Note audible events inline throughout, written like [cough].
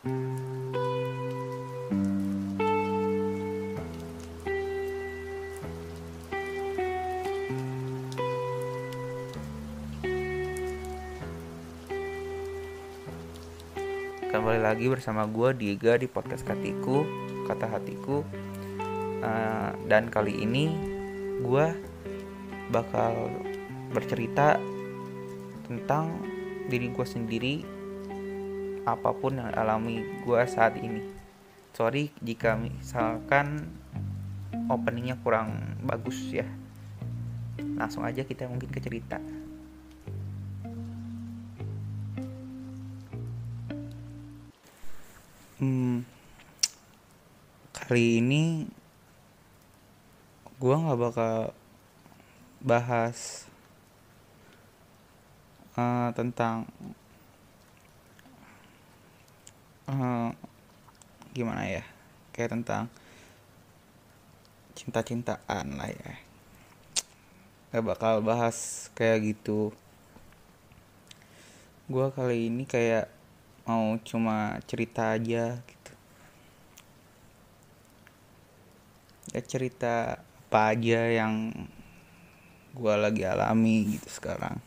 Kembali lagi bersama gue Diega di podcast Katiku Kata Hatiku. Uh, Dan kali ini gue bakal bercerita tentang diri gue sendiri Apa pun yang alami gue saat ini. Sorry jika misalkan openingnya kurang bagus ya. Langsung aja kita mungkin ke cerita. Hmm, kali ini gue nggak bakal bahas uh, tentang uh, gimana ya? Kayak tentang cinta-cintaan lah ya. Gak bakal bahas kayak gitu. Gue kali ini kayak mau cuma cerita aja gitu. Ya cerita apa aja yang gue lagi alami gitu sekarang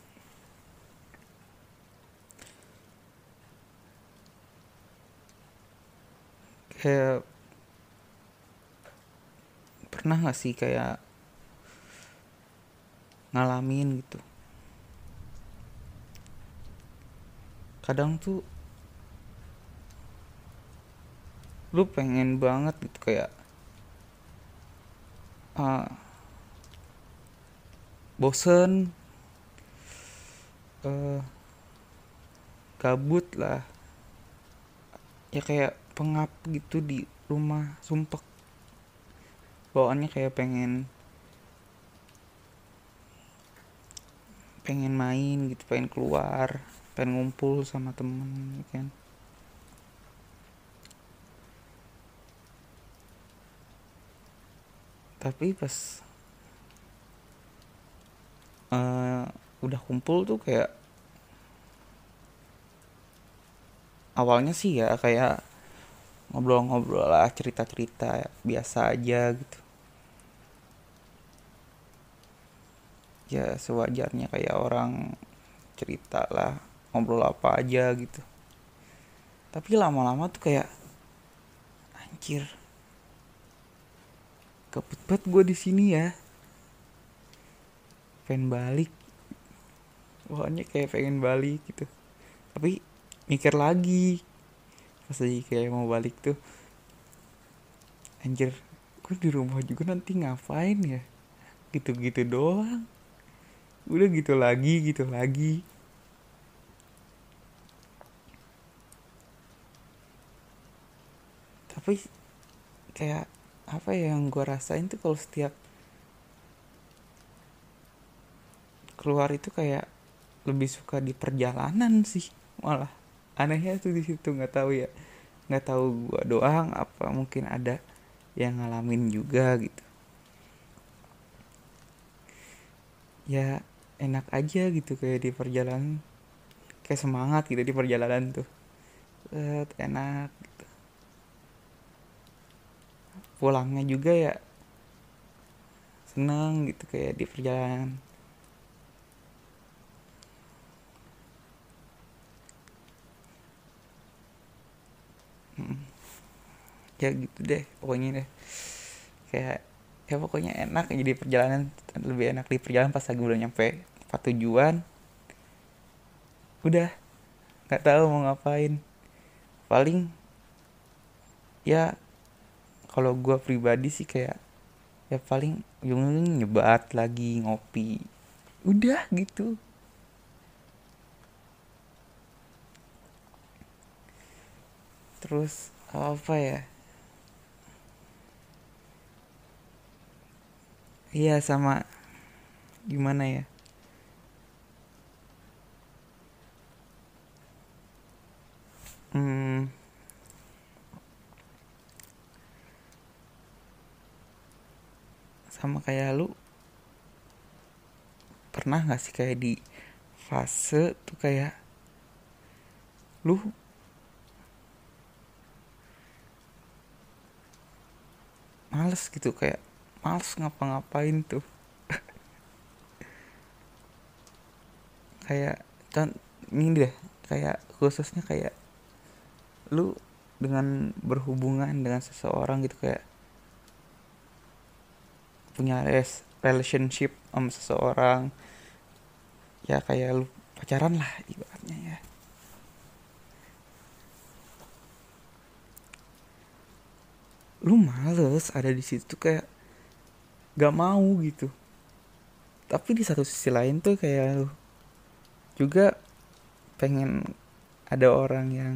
kayak pernah gak sih kayak ngalamin gitu? Kadang tuh lu pengen banget gitu kayak uh, bosen uh, gabut lah. Ya kayak pengap gitu di rumah sumpek. Bawaannya kayak pengen pengen main gitu pengen keluar pengen ngumpul sama temen ya kan. Tapi pas uh, udah kumpul tuh kayak awalnya sih ya kayak ngobrol-ngobrol lah cerita-cerita biasa aja gitu. Ya sewajarnya kayak orang cerita lah ngobrol apa aja gitu. Tapi lama-lama tuh kayak anjir banget gue di sini ya. Pengen balik. Pokoknya kayak pengen balik gitu. Tapi mikir lagi pas lagi kayak mau balik tuh. Anjir gue di rumah juga nanti ngapain ya? Gitu-gitu doang. Udah gitu lagi gitu lagi. Tapi kayak apa ya yang gue rasain tuh kalau setiap keluar itu kayak lebih suka di perjalanan sih malah anehnya tuh di situ nggak tahu ya. Nggak tahu gue doang apa mungkin ada yang ngalamin juga gitu. Ya enak aja gitu kayak di perjalanan. Kayak semangat gitu di perjalanan tuh. Set, enak pulangnya juga ya seneng gitu kayak di perjalanan ya gitu deh pokoknya deh. Kayak ya pokoknya enak jadi perjalanan lebih enak di perjalanan pas lagi udah nyampe tempat tujuan. Udah nggak tahu mau ngapain. Paling ya kalau gue pribadi sih kayak ya paling ujung nyebat lagi ngopi. Udah gitu. Terus apa ya iya sama. Gimana ya? Hmm. Sama kayak lu. Pernah gak sih kayak di fase tuh kayak lu males gitu kayak males ngapa-ngapain tuh. Kayak kan ini deh kayak khususnya kayak lu dengan berhubungan dengan seseorang gitu kayak punya res relationship sama seseorang ya kayak lu pacaran lah ibaratnya ya. Lu males ada di situ kayak gak mau gitu. Tapi di satu sisi lain tuh kayak lu juga pengen ada orang yang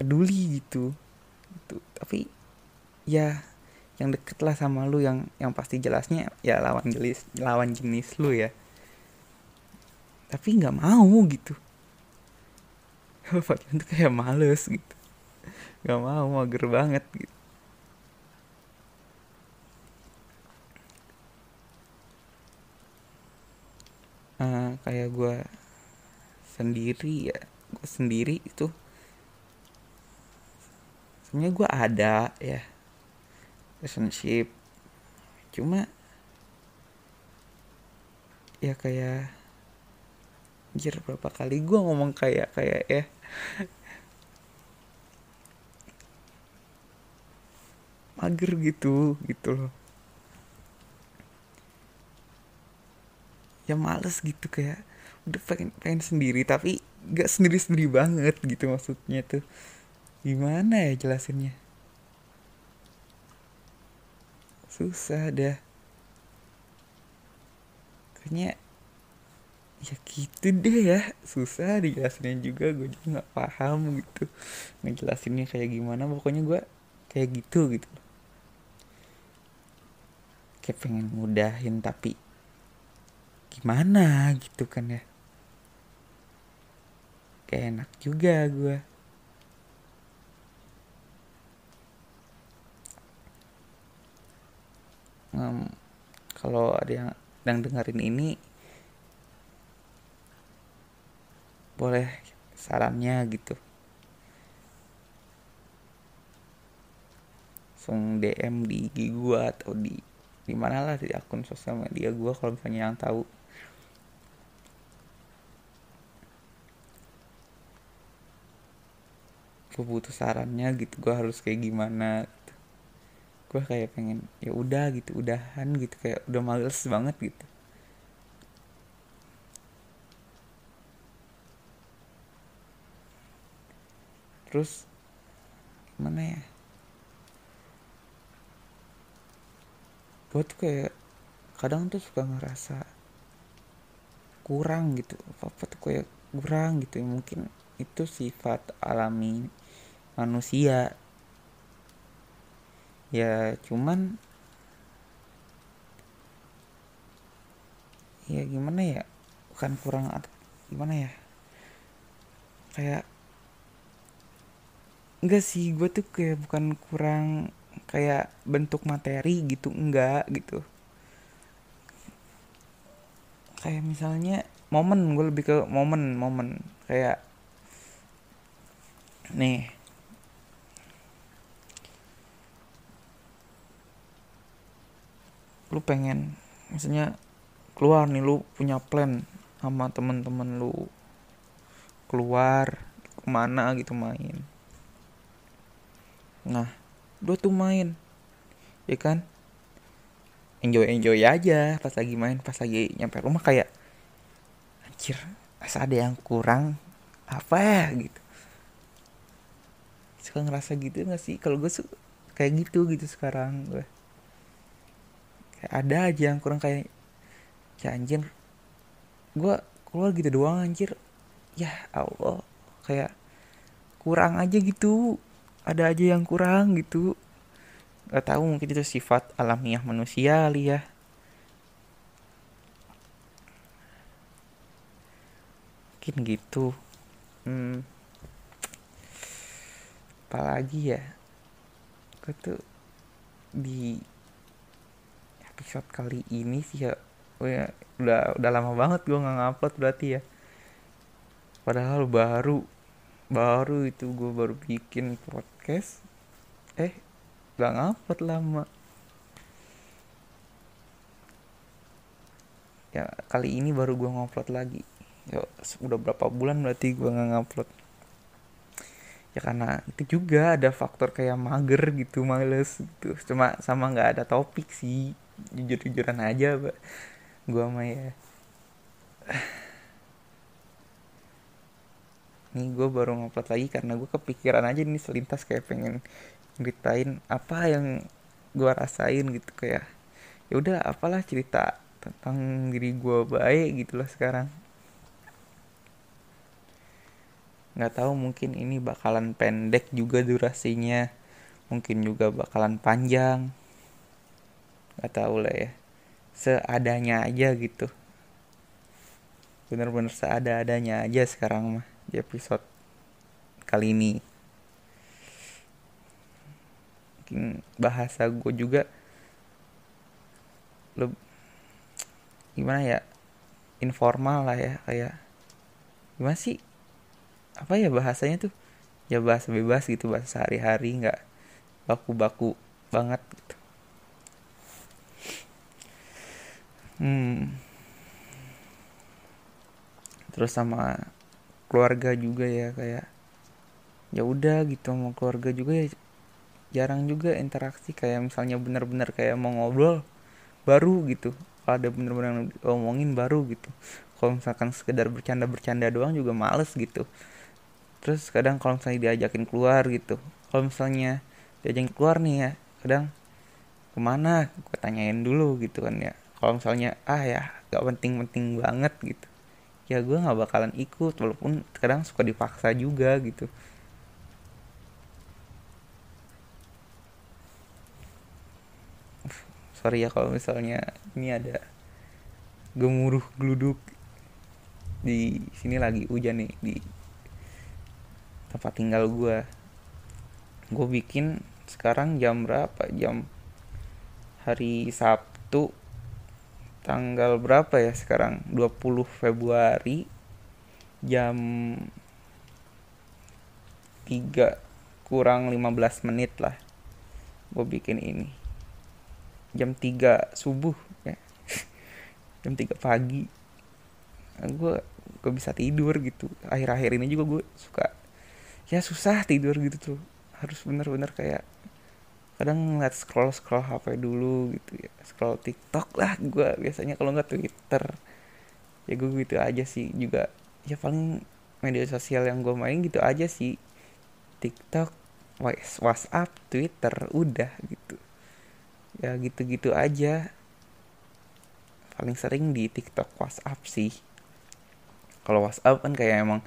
peduli gitu. Gitu. Tapi ya yang deket lah sama lu yang yang pasti jelasnya ya lawan jenis lawan jenis lu ya. Tapi nggak mau gitu. [laughs] Pacaran tuh kayak males gitu. Nggak mau mager banget gitu uh, kayak gue sendiri ya gue sendiri itu. Sebenarnya gue ada ya relationship. Cuma ya kayak anjir berapa kali gue ngomong kayak kayak ya. Mager gitu gitu loh ya males gitu kayak udah pengen pengen sendiri tapi gak sendiri sendiri banget gitu maksudnya tuh. Gimana ya jelasinnya? Susah dah. Kayaknya ya gitu deh ya. Susah dijelasinnya juga gue juga nggak paham gitu. Ngejelasinnya kayak gimana pokoknya gue kayak gitu gitu. Kayak pengen mudahin tapi gimana gitu kan ya. Kayak enak juga gue um, kalau ada yang yang dengerin ini boleh sarannya gitu. Langsung DM di IG gue atau di di mana lah di akun sosial media gue kalau misalnya yang tahu gue butuh sarannya gitu gue harus kayak gimana gitu. gue kayak pengen ya udah gitu udahan gitu kayak udah males banget gitu. Terus gimana ya? Gue tuh kayak kadang tuh suka ngerasa kurang gitu apa apa tuh kayak kurang gitu. Mungkin itu sifat alami manusia. Ya cuman ya gimana ya? Bukan kurang gimana ya? Kayak enggak sih gue tuh kayak bukan kurang kayak bentuk materi gitu enggak gitu. Kayak misalnya momen gue lebih ke momen momen. Kayak nih lu pengen misalnya keluar nih lu punya plan sama temen-temen lu. Keluar ke mana gitu main. Nah dua tuh main ya kan? Enjoy enjoy aja pas lagi main pas lagi nyampe rumah kayak anjir asa ada yang kurang? Apa ya? gitu. Suka ngerasa gitu gak sih? Kalau gue suka kayak gitu gitu sekarang gue ada aja yang kurang kayak ya anjir gue keluar gitu doang anjir. Ya Allah kayak kurang aja gitu. Ada aja yang kurang gitu. Gak tahu mungkin itu sifat alamiah manusia kali ya. Mungkin gitu. Hmm. apalagi ya? Gue tuh di episode kali ini sih ya. Oh ya udah udah lama banget gue nggak ngupload berarti ya. Padahal baru baru itu gue baru bikin podcast. Eh gak ngupload lama. Ya kali ini baru gue ngupload lagi. Ya udah berapa bulan berarti gue nggak ngupload. Ya karena itu juga ada faktor kayak mager gitu males gitu. Cuma sama nggak ada topik sih jujur jujuran aja gue mah ya. Nih gue baru ngupload lagi karena gue kepikiran aja nih selintas kayak pengen ceritain apa yang gue rasain gitu kayak ya udah apalah cerita tentang diri gue baik gitulah sekarang. Nggak tahu mungkin ini bakalan pendek juga durasinya. Mungkin juga bakalan panjang tahu lah ya. Seadanya aja gitu. Bener-bener seada-adanya aja sekarang mah di episode kali ini. Mungkin bahasa gue juga lo gimana ya? Informal lah ya kayak gimana sih? Apa ya bahasanya tuh? Ya bahasa bebas gitu bahasa sehari-hari nggak baku-baku banget gitu hmm. Terus sama keluarga juga ya kayak ya udah gitu mau keluarga juga ya jarang juga interaksi kayak misalnya benar-benar kayak mau ngobrol baru gitu kalau ada bener-bener ngomongin baru gitu. Kalau misalkan sekedar bercanda-bercanda doang juga males gitu. Terus kadang kalau misalnya diajakin keluar gitu kalau misalnya diajakin keluar nih ya kadang ke mana? Gue tanyain dulu gitu kan ya kalau misalnya ah ya gak penting-penting banget gitu. Ya gue nggak bakalan ikut walaupun kadang suka dipaksa juga gitu. Sorry ya kalau misalnya ini ada gemuruh geluduk di sini lagi hujan nih di tempat tinggal gue gue bikin sekarang jam berapa? Jam hari Sabtu tanggal berapa ya sekarang? 20 Februari jam 3 kurang 15 menit lah gue bikin ini. Jam 3 subuh ya. [laughs] Jam 3 pagi. Gue gue bisa tidur gitu. Akhir-akhir ini juga gue suka ya susah tidur gitu tuh. Harus bener-bener kayak kadang ngeliat scroll scroll HP dulu gitu ya. Scroll TikTok lah gue biasanya kalau nggak Twitter. Ya gue gitu aja sih juga. Ya paling media sosial yang gue main gitu aja sih. TikTok WhatsApp Twitter udah gitu. Ya gitu-gitu aja. Paling sering di TikTok WhatsApp sih. Kalau WhatsApp kan kayak emang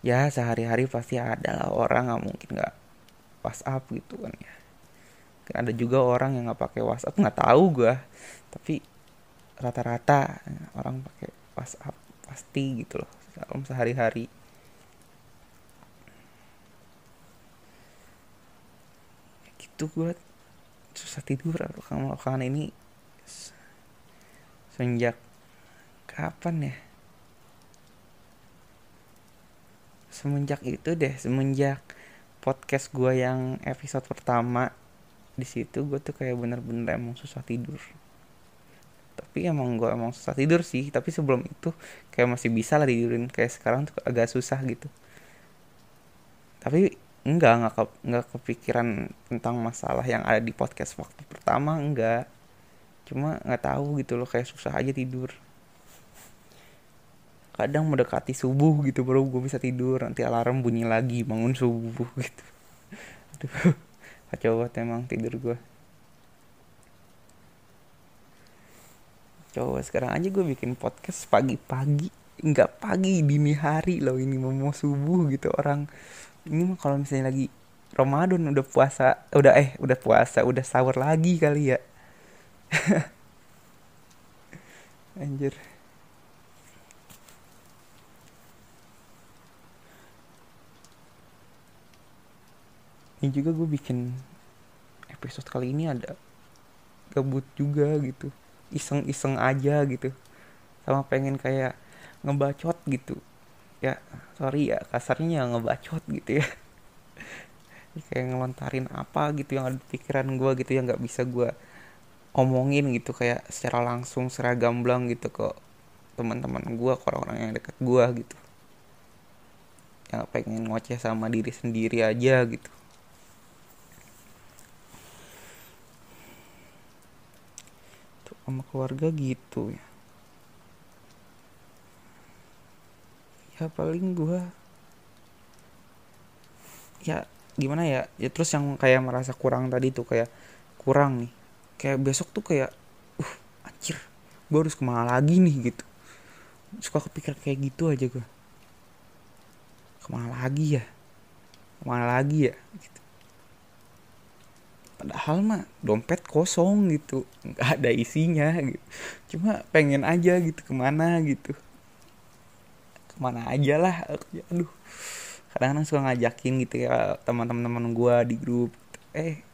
ya sehari-hari pasti ada lah orang nggak mungkin nggak WhatsApp gitu kan ya ada juga orang yang nggak pakai WhatsApp. Nggak tahu gue tapi rata-rata orang pakai WhatsApp pasti gitu loh dalam sehari-hari. Gitu gue susah tidur kalau kan ini sejak kapan ya? Semenjak itu deh semenjak podcast gue yang episode pertama di situ gue tuh kayak bener-bener emang susah tidur. Tapi emang gue emang susah tidur sih tapi sebelum itu kayak masih bisa lah tidurin kayak sekarang tuh agak susah gitu. Tapi enggak nggak ke, nggak kepikiran tentang masalah yang ada di podcast waktu pertama enggak. Cuma nggak tahu gitu loh kayak susah aja tidur. Kadang mendekati subuh gitu baru gue bisa tidur nanti alarm bunyi lagi bangun subuh [laughs] gitu. Aduh kacau banget emang tidur gue coba sekarang aja gue bikin podcast pagi-pagi. Nggak pagi dini hari loh ini mau subuh gitu orang. Ini mah kalau misalnya lagi Ramadan udah puasa udah eh udah puasa udah sahur lagi kali ya. [laughs] Anjir ini juga gue bikin episode kali ini ada gabut juga gitu. Iseng-iseng aja gitu. Sama pengen kayak ngebacot gitu. Ya sorry ya kasarnya ya ngebacot gitu ya. [laughs] Kayak ngelontarin apa gitu yang ada di pikiran gue gitu yang nggak bisa gue omongin gitu. Kayak secara langsung secara gamblang gitu ke teman-teman gue ke orang-orang yang dekat gue gitu. Yang pengen ngoceh sama diri sendiri aja gitu sama keluarga gitu ya. Ya paling gue ya gimana ya? Ya terus yang kayak merasa kurang tadi tuh kayak kurang nih. Kayak besok tuh kayak uh anjir gue harus ke mana lagi nih? gitu. Suka kepikiran kayak gitu aja gue ke mana lagi ya? Ke mana lagi ya? gitu. Padahal mah dompet kosong gitu nggak ada isinya gitu. Cuma pengen aja gitu ke mana gitu. Ke mana aja lah aduh. Kadang-kadang suka ngajakin gitu ya teman-teman gue di grup. Eh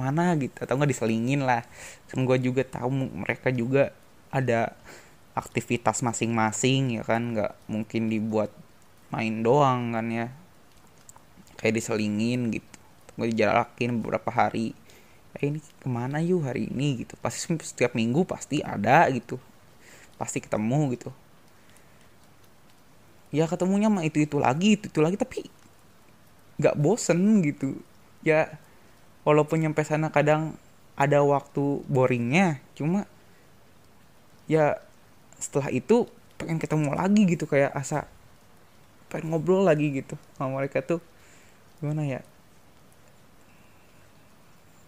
mana gitu? Atau nggak diselingin lah. Kan gue juga tahu mereka juga ada aktivitas masing-masing ya kan. Nggak mungkin dibuat main doang kan ya. Kayak diselingin gitu gue dijalakin beberapa hari. Eh ini ke mana yuk hari ini gitu. Pasti setiap minggu pasti ada gitu. Pasti ketemu gitu. Ya ketemunya mah itu itu lagi itu itu lagi tapi nggak bosen gitu. Ya walaupun nyampe sana kadang ada waktu boringnya cuma ya setelah itu pengen ketemu lagi gitu. Kayak asa pengen ngobrol lagi gitu sama mereka tuh. Gimana ya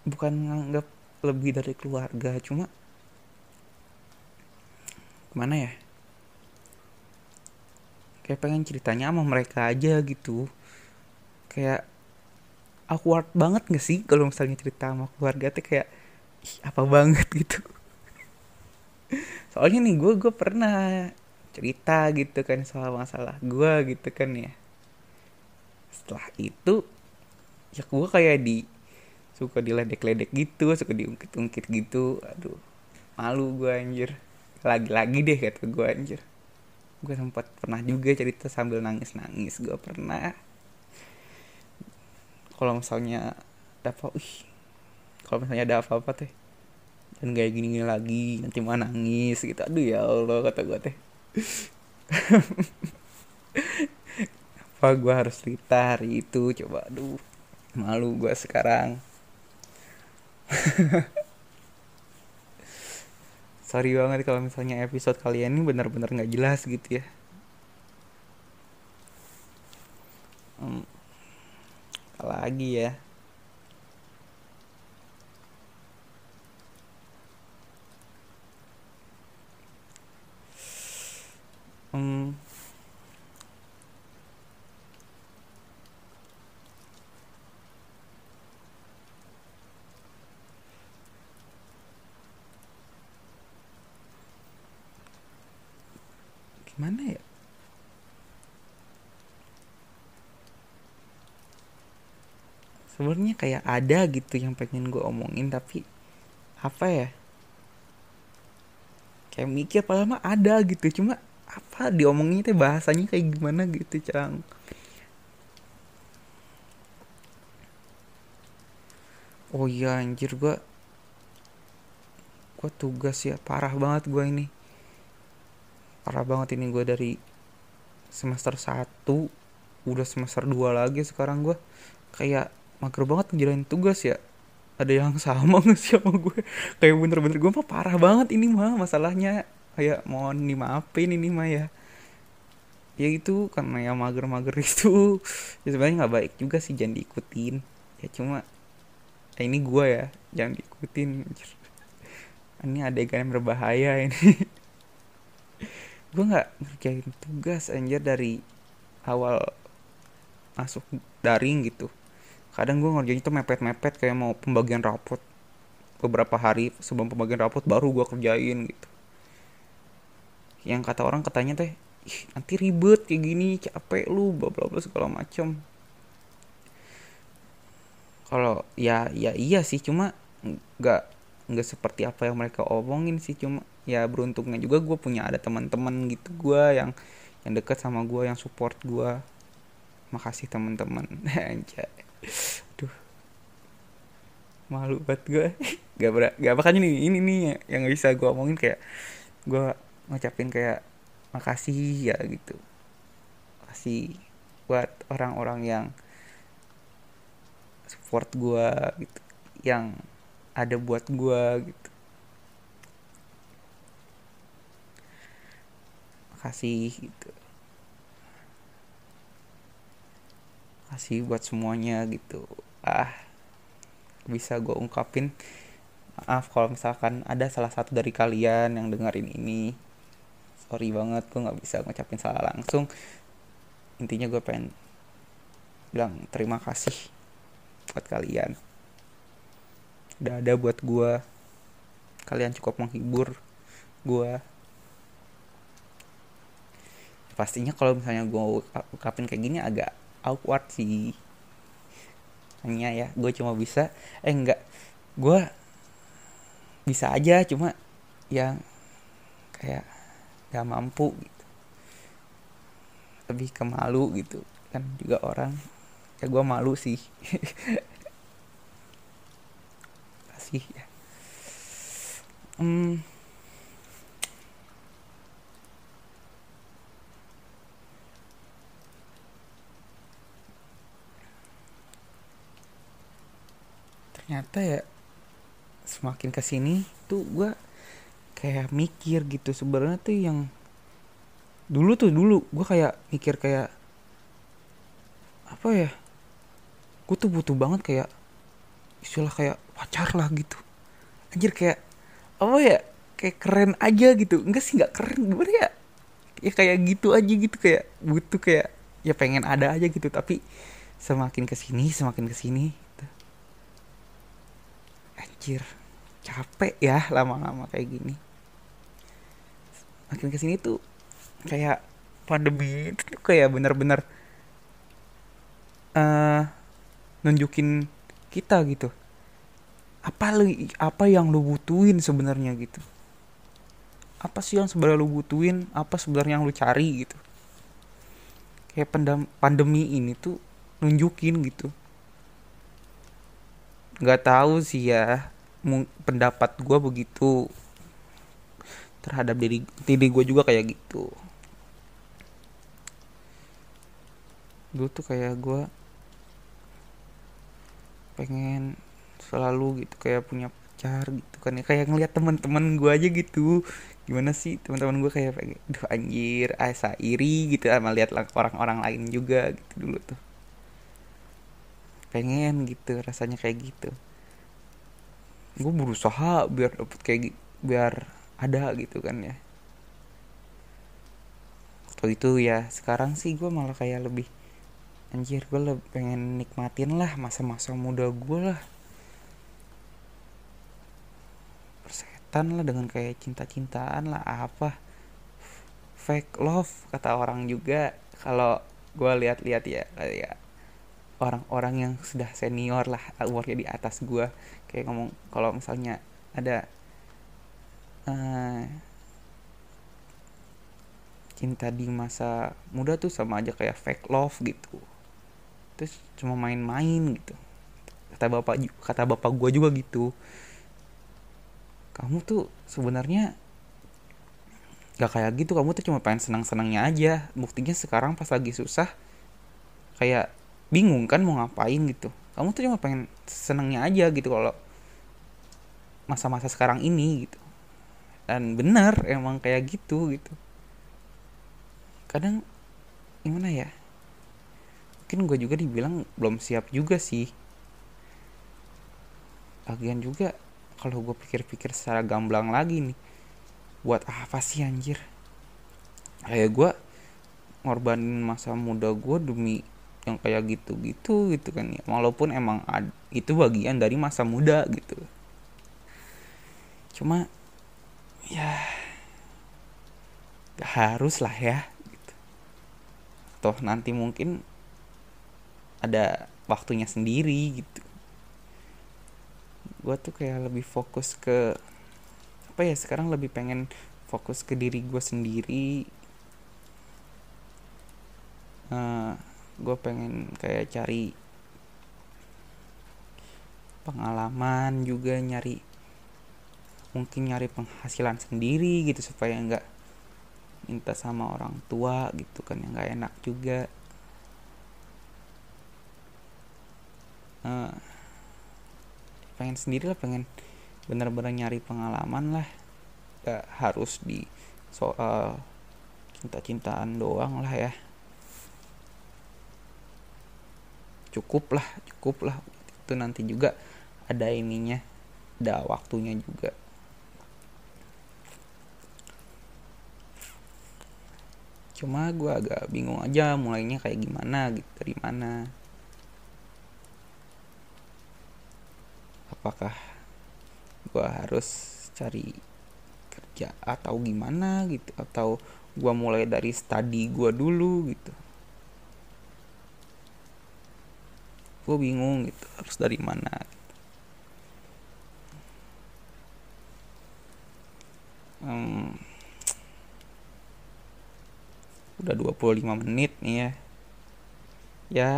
bukan nganggap lebih dari keluarga cuma gimana ya? Kayak pengen ceritanya sama mereka aja gitu. Kayak awkward banget gak sih kalau misalnya cerita sama keluarga tuh kayak ih, apa banget [laughs] gitu. Soalnya nih gue gue pernah cerita gitu kan soal masalah gue gitu kan ya. Setelah itu ya gue kayak di suka diledek-ledek gitu suka diungkit-ungkit gitu. Aduh malu gue anjir. Lagi-lagi deh kata gue anjir. Gue sempat pernah juga cerita sambil nangis nangis gue pernah. Kalau misalnya ada apa ih kalau misalnya ada apa-apa teh dan kayak gini, gini lagi nanti mau nangis gitu. Aduh ya allah kata gue teh. [laughs] Apa gue harus cerita hari itu? Coba aduh malu gue sekarang [laughs] sorry banget kalau misalnya episode kalian ini benar-benar nggak jelas gitu ya. Hmm, lagi ya hmm, gimana ya kayak ada gitu yang pengen gue omongin tapi apa ya? Kayak mikir padahal mah ada gitu cuma apa diomongin teh bahasanya kayak gimana gitu cang? Oh iya anjir gue gue tugas ya parah banget gue ini. Parah banget ini gue dari semester 1 udah semester 2 lagi sekarang gue kayak mager banget ngejalanin tugas ya. Ada yang [laughs] sama gak sih sama gue? Kayak bener-bener gue mah parah banget ini mah masalahnya. Kayak mohon dimaafin ini mah ya. Ya itu karena ya mager-mager [laughs] itu ya sebenarnya nggak baik juga sih jangan diikutin. Ya cuma ya ini gue ya jangan diikutin [laughs] ini adegan yang berbahaya ini. Gue nggak ngerjain tugas anjir dari awal masuk daring gitu kadang gue ngerjain itu mepet-mepet kayak mau pembagian rapot. Beberapa hari sebelum pembagian rapot baru gue kerjain gitu. Yang kata orang katanya teh Ih, nanti ribet kayak gini capek lu bla bla bla segala macem. Kalau ya ya iya sih cuma nggak nggak seperti apa yang mereka omongin sih cuma ya beruntungnya juga gue punya ada teman-teman gitu gue yang yang dekat sama gue yang support gue makasih teman-teman [laughs] Duh. Malu banget gue. [laughs] Gak ber gak makanya nih ini nih yang bisa gue omongin kayak gue ngucapin kayak makasih ya gitu. Makasih buat orang-orang yang support gue gitu yang ada buat gue gitu makasih gitu kasih buat semuanya gitu. Ah bisa gue ungkapin. Maaf kalau misalkan ada salah satu dari kalian yang dengerin ini. Sorry banget gue nggak bisa ngucapin salah langsung. Intinya gue pengen bilang terima kasih buat kalian. Udah ada buat gue kalian cukup menghibur gue pastinya kalau misalnya gue ungkapin kayak gini agak awkward sih. Hanya ya gue cuma bisa eh enggak. Gue bisa aja cuma yang kayak gak mampu gitu. Lebih ke malu gitu kan juga orang. Ya gue malu sih. [laughs] Kasih ya. Hmm ternyata ya semakin ke sini tuh gue kayak mikir gitu. Sebenarnya tuh yang dulu tuh dulu gue kayak mikir kayak apa ya gue tuh butuh banget kayak istilah kayak pacar lah gitu. Anjir kayak apa ya kayak keren aja gitu. Enggak sih nggak keren. Gimana ya? Ya kayak gitu aja gitu kayak butuh kayak ya pengen ada aja gitu. Tapi semakin ke sini semakin ke sini anjir capek ya lama-lama kayak gini. Makin ke sini tuh kayak pandemi itu kayak bener-bener uh, nunjukin kita gitu. Apa lu apa yang lu butuhin sebenarnya gitu? Apa sih yang sebenarnya lu butuhin? Apa sebenarnya yang lu cari gitu? Kayak pandemi ini tuh nunjukin gitu. Nggak tahu sih ya pendapat gue begitu terhadap diri diri gue juga kayak gitu. Dulu tuh kayak gue pengen selalu gitu kayak punya pacar gitu kan ya. Kayak ngeliat teman-teman gue aja gitu. Gimana sih teman-teman gue kayak pengen duh anjir asa iri gitu sama lihat orang-orang lain juga gitu dulu tuh. Pengen gitu rasanya kayak gitu gue berusaha biar dapet kayak biar ada gitu kan ya. Waktu itu ya sekarang sih gue malah kayak lebih anjir gue lebih pengen nikmatin lah masa-masa muda gue lah. Persetan lah dengan kayak cinta-cintaan lah apa? Fake love kata orang juga. Kalau gue lihat-lihat ya kayak orang-orang yang sudah senior lah umurnya di atas gue kayak ngomong kalau misalnya ada uh, cinta di masa muda tuh sama aja kayak fake love gitu. Terus cuma main-main gitu. Kata bapak kata bapak gue juga gitu. Kamu tuh sebenarnya gak kayak gitu kamu tuh cuma pengen senang-senangnya aja. Buktinya sekarang pas lagi susah kayak bingung kan mau ngapain gitu. Kamu tuh cuma pengen senengnya aja gitu kalau masa-masa sekarang ini gitu. Dan benar emang kayak gitu gitu. Kadang gimana ya? Mungkin gue juga dibilang belum siap juga sih. Bagian juga kalau gue pikir-pikir secara gamblang lagi nih buat apa sih anjir? Kayak gue ngorbanin masa muda gue demi yang kayak gitu-gitu gitu kan ya. Walaupun emang itu bagian dari masa muda gitu cuma ya gak harus lah ya gitu. toh nanti mungkin ada waktunya sendiri gitu gue tuh kayak lebih fokus ke apa ya sekarang lebih pengen fokus ke diri gue sendiri uh, gue pengen kayak cari pengalaman juga nyari mungkin nyari penghasilan sendiri gitu supaya nggak minta sama orang tua gitu kan yang nggak enak juga. Uh, pengen sendiri lah pengen bener-bener nyari pengalaman lah. Gak harus di soal cinta-cintaan doang lah ya. Cukup lah cukup lah. Itu nanti juga ada ininya ada waktunya juga cuma gue agak bingung aja mulainya kayak gimana gitu dari mana apakah gue harus cari kerja atau gimana gitu atau gue mulai dari studi gue dulu gitu gue bingung gitu harus dari mana gitu. hmm, udah 25 menit nih ya. Ya.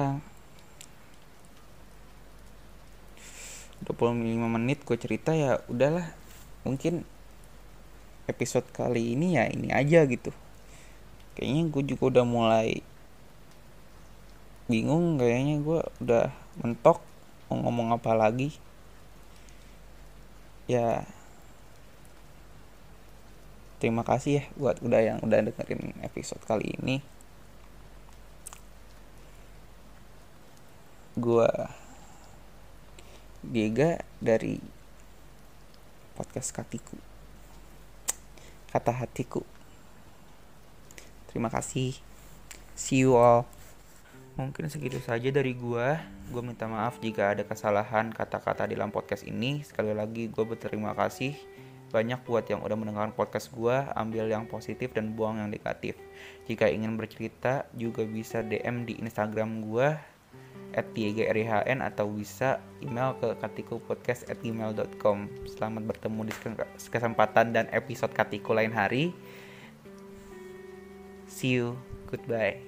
25 menit gue cerita ya udahlah. Mungkin episode kali ini ya ini aja gitu. Kayaknya gue juga udah mulai bingung kayaknya gue udah mentok mau ngomong apa lagi. Ya terima kasih ya buat udah yang udah dengerin episode kali ini. Gue Diega dari podcast Katiku. Kata hatiku. Terima kasih. See you all. Mungkin segitu saja dari gue gue minta maaf jika ada kesalahan kata-kata di dalam podcast ini. Sekali lagi gue berterima kasih banyak buat yang udah mendengarkan podcast gue, ambil yang positif dan buang yang negatif. Jika ingin bercerita, juga bisa DM di Instagram gue at atau bisa email ke katikupodcast at gmail.com Selamat bertemu di kesempatan dan episode Katiku lain hari. See you. Goodbye.